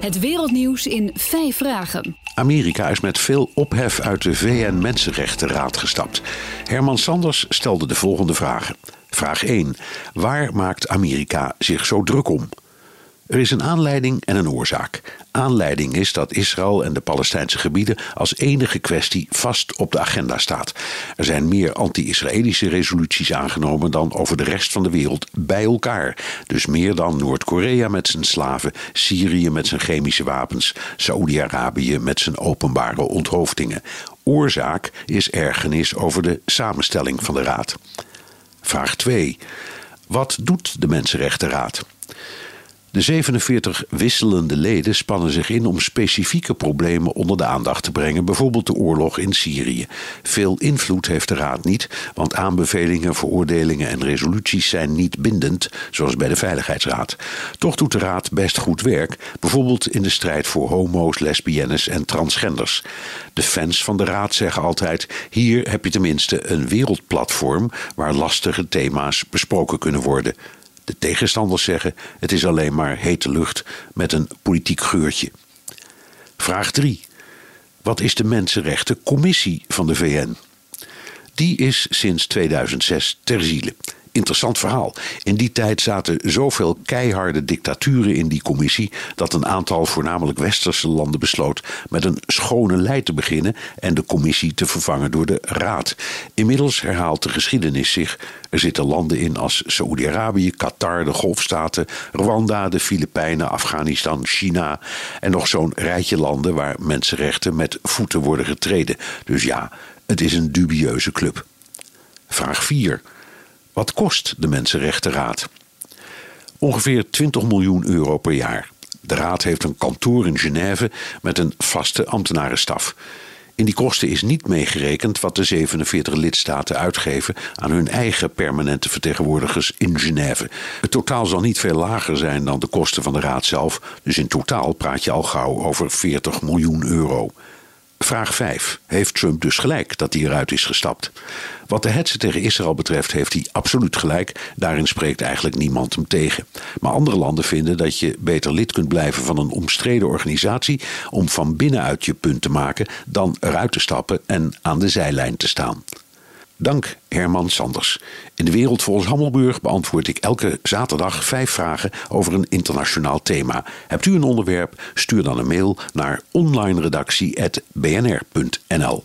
Het wereldnieuws in vijf vragen. Amerika is met veel ophef uit de VN-Mensenrechtenraad gestapt. Herman Sanders stelde de volgende vragen. Vraag 1. Waar maakt Amerika zich zo druk om? Er is een aanleiding en een oorzaak. Aanleiding is dat Israël en de Palestijnse gebieden als enige kwestie vast op de agenda staat. Er zijn meer anti-Israëlische resoluties aangenomen dan over de rest van de wereld bij elkaar. Dus meer dan Noord-Korea met zijn slaven, Syrië met zijn chemische wapens, Saoedi-Arabië met zijn openbare onthoofdingen. Oorzaak is ergernis over de samenstelling van de Raad. Vraag 2. Wat doet de Mensenrechtenraad? De 47 wisselende leden spannen zich in om specifieke problemen onder de aandacht te brengen, bijvoorbeeld de oorlog in Syrië. Veel invloed heeft de Raad niet, want aanbevelingen, veroordelingen en resoluties zijn niet bindend, zoals bij de Veiligheidsraad. Toch doet de Raad best goed werk, bijvoorbeeld in de strijd voor homo's, lesbiennes en transgenders. De fans van de Raad zeggen altijd: hier heb je tenminste een wereldplatform waar lastige thema's besproken kunnen worden. De tegenstanders zeggen het is alleen maar hete lucht met een politiek geurtje. Vraag 3. Wat is de Mensenrechtencommissie van de VN? Die is sinds 2006 ter ziele. Interessant verhaal. In die tijd zaten zoveel keiharde dictaturen in die commissie dat een aantal voornamelijk westerse landen besloot met een schone lei te beginnen en de commissie te vervangen door de Raad. Inmiddels herhaalt de geschiedenis zich. Er zitten landen in als Saoedi-Arabië, Qatar, de Golfstaten, Rwanda, de Filipijnen, Afghanistan, China en nog zo'n rijtje landen waar mensenrechten met voeten worden getreden. Dus ja, het is een dubieuze club. Vraag 4. Wat kost de Mensenrechtenraad? Ongeveer 20 miljoen euro per jaar. De raad heeft een kantoor in Genève met een vaste ambtenarenstaf. In die kosten is niet meegerekend wat de 47 lidstaten uitgeven aan hun eigen permanente vertegenwoordigers in Genève. Het totaal zal niet veel lager zijn dan de kosten van de raad zelf, dus in totaal praat je al gauw over 40 miljoen euro. Vraag 5. Heeft Trump dus gelijk dat hij eruit is gestapt? Wat de hetze tegen Israël betreft heeft hij absoluut gelijk. Daarin spreekt eigenlijk niemand hem tegen. Maar andere landen vinden dat je beter lid kunt blijven van een omstreden organisatie om van binnenuit je punt te maken dan eruit te stappen en aan de zijlijn te staan. Dank Herman Sanders. In de wereld volgens Hammelburg beantwoord ik elke zaterdag vijf vragen over een internationaal thema. Hebt u een onderwerp? Stuur dan een mail naar onlineredactie.bnr.nl.